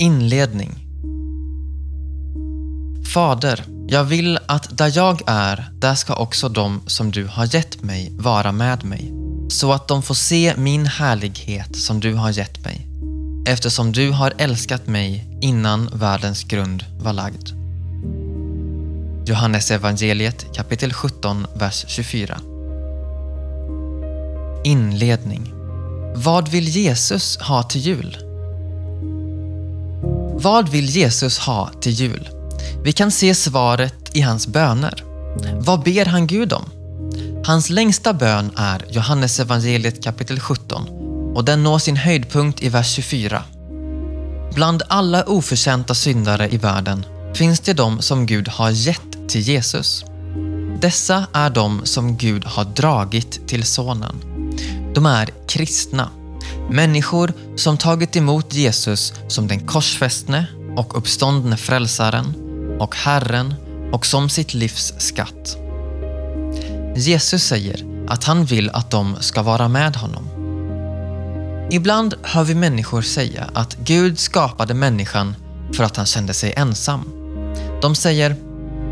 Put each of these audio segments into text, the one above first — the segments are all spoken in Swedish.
Inledning Fader, jag vill att där jag är, där ska också de som du har gett mig vara med mig, så att de får se min härlighet som du har gett mig, eftersom du har älskat mig innan världens grund var lagd. Johannes evangeliet kapitel 17, vers 24. Inledning Vad vill Jesus ha till jul? Vad vill Jesus ha till jul? Vi kan se svaret i hans böner. Vad ber han Gud om? Hans längsta bön är Johannes evangeliet kapitel 17 och den når sin höjdpunkt i vers 24. Bland alla oförtjänta syndare i världen finns det de som Gud har gett till Jesus. Dessa är de som Gud har dragit till Sonen. De är kristna, människor som tagit emot Jesus som den korsfästne och uppståndne frälsaren och Herren och som sitt livs skatt. Jesus säger att han vill att de ska vara med honom. Ibland hör vi människor säga att Gud skapade människan för att han kände sig ensam. De säger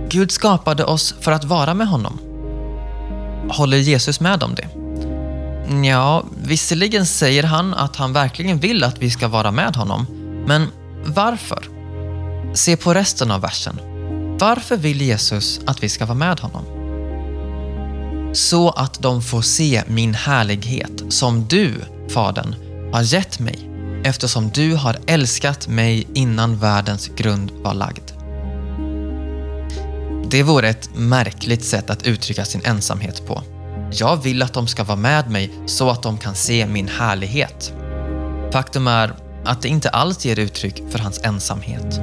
Gud skapade oss för att vara med honom. Håller Jesus med om det? Ja, visserligen säger han att han verkligen vill att vi ska vara med honom, men varför? Se på resten av versen. Varför vill Jesus att vi ska vara med honom? Så att de får se min härlighet som du, Fadern, har gett mig eftersom du har älskat mig innan världens grund var lagd. Det vore ett märkligt sätt att uttrycka sin ensamhet på. Jag vill att de ska vara med mig så att de kan se min härlighet. Faktum är att det inte alls ger uttryck för hans ensamhet.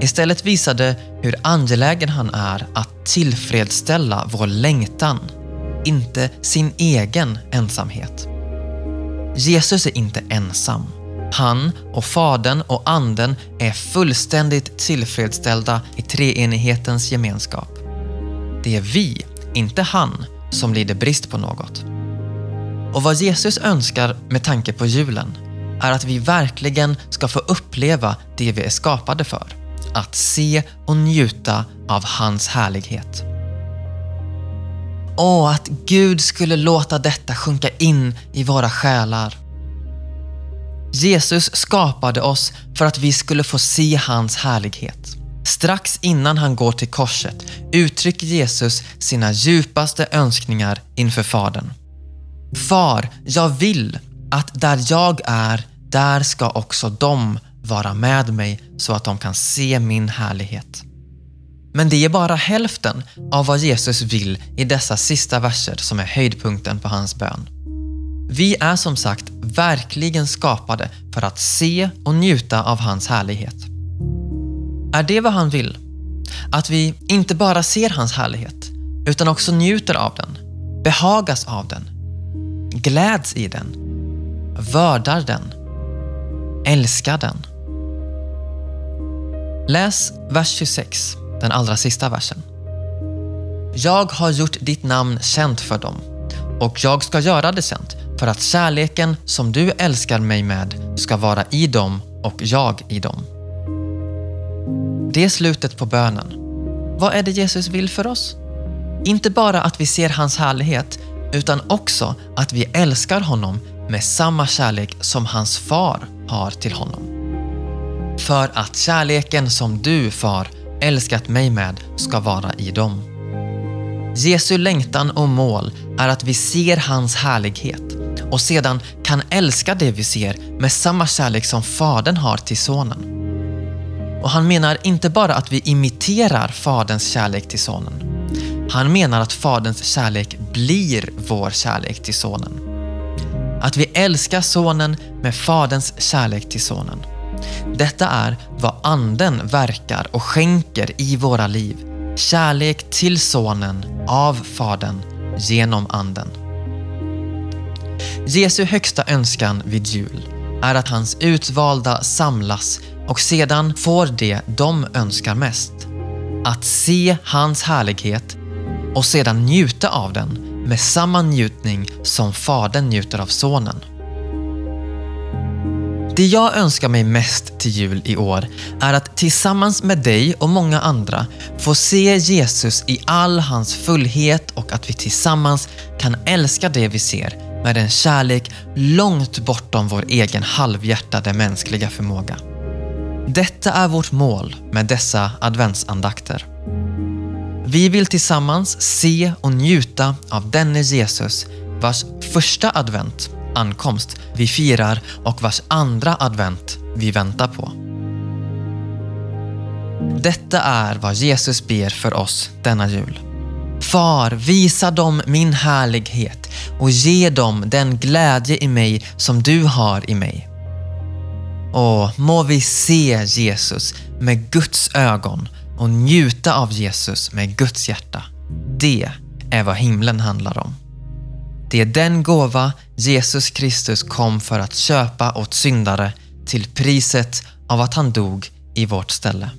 Istället visar det hur angelägen han är att tillfredsställa vår längtan, inte sin egen ensamhet. Jesus är inte ensam. Han och Fadern och Anden är fullständigt tillfredsställda i treenighetens gemenskap. Det är vi, inte han, som lider brist på något. Och vad Jesus önskar med tanke på julen är att vi verkligen ska få uppleva det vi är skapade för. Att se och njuta av hans härlighet. Åh, att Gud skulle låta detta sjunka in i våra själar. Jesus skapade oss för att vi skulle få se hans härlighet. Strax innan han går till korset uttrycker Jesus sina djupaste önskningar inför Fadern. Far, jag vill att där jag är, där ska också de vara med mig så att de kan se min härlighet. Men det är bara hälften av vad Jesus vill i dessa sista verser som är höjdpunkten på hans bön. Vi är som sagt verkligen skapade för att se och njuta av hans härlighet. Är det vad han vill? Att vi inte bara ser hans härlighet, utan också njuter av den, behagas av den, gläds i den, vördar den, älskar den. Läs vers 26, den allra sista versen. Jag har gjort ditt namn känt för dem och jag ska göra det känt för att kärleken som du älskar mig med ska vara i dem och jag i dem. Det är slutet på bönen. Vad är det Jesus vill för oss? Inte bara att vi ser hans härlighet, utan också att vi älskar honom med samma kärlek som hans far har till honom. För att kärleken som du, far, älskat mig med ska vara i dem. Jesu längtan och mål är att vi ser hans härlighet och sedan kan älska det vi ser med samma kärlek som Fadern har till Sonen. Och han menar inte bara att vi imiterar Faderns kärlek till Sonen. Han menar att Faderns kärlek blir vår kärlek till Sonen. Att vi älskar Sonen med Faderns kärlek till Sonen. Detta är vad Anden verkar och skänker i våra liv. Kärlek till Sonen av Fadern genom Anden. Jesu högsta önskan vid jul är att hans utvalda samlas och sedan får det de önskar mest. Att se hans härlighet och sedan njuta av den med samma njutning som Fadern njuter av Sonen. Det jag önskar mig mest till jul i år är att tillsammans med dig och många andra få se Jesus i all hans fullhet och att vi tillsammans kan älska det vi ser med en kärlek långt bortom vår egen halvhjärtade mänskliga förmåga. Detta är vårt mål med dessa adventsandakter. Vi vill tillsammans se och njuta av denne Jesus vars första advent, ankomst, vi firar och vars andra advent vi väntar på. Detta är vad Jesus ber för oss denna jul. Far, visa dem min härlighet och ge dem den glädje i mig som du har i mig. Och må vi se Jesus med Guds ögon och njuta av Jesus med Guds hjärta. Det är vad himlen handlar om. Det är den gåva Jesus Kristus kom för att köpa åt syndare till priset av att han dog i vårt ställe.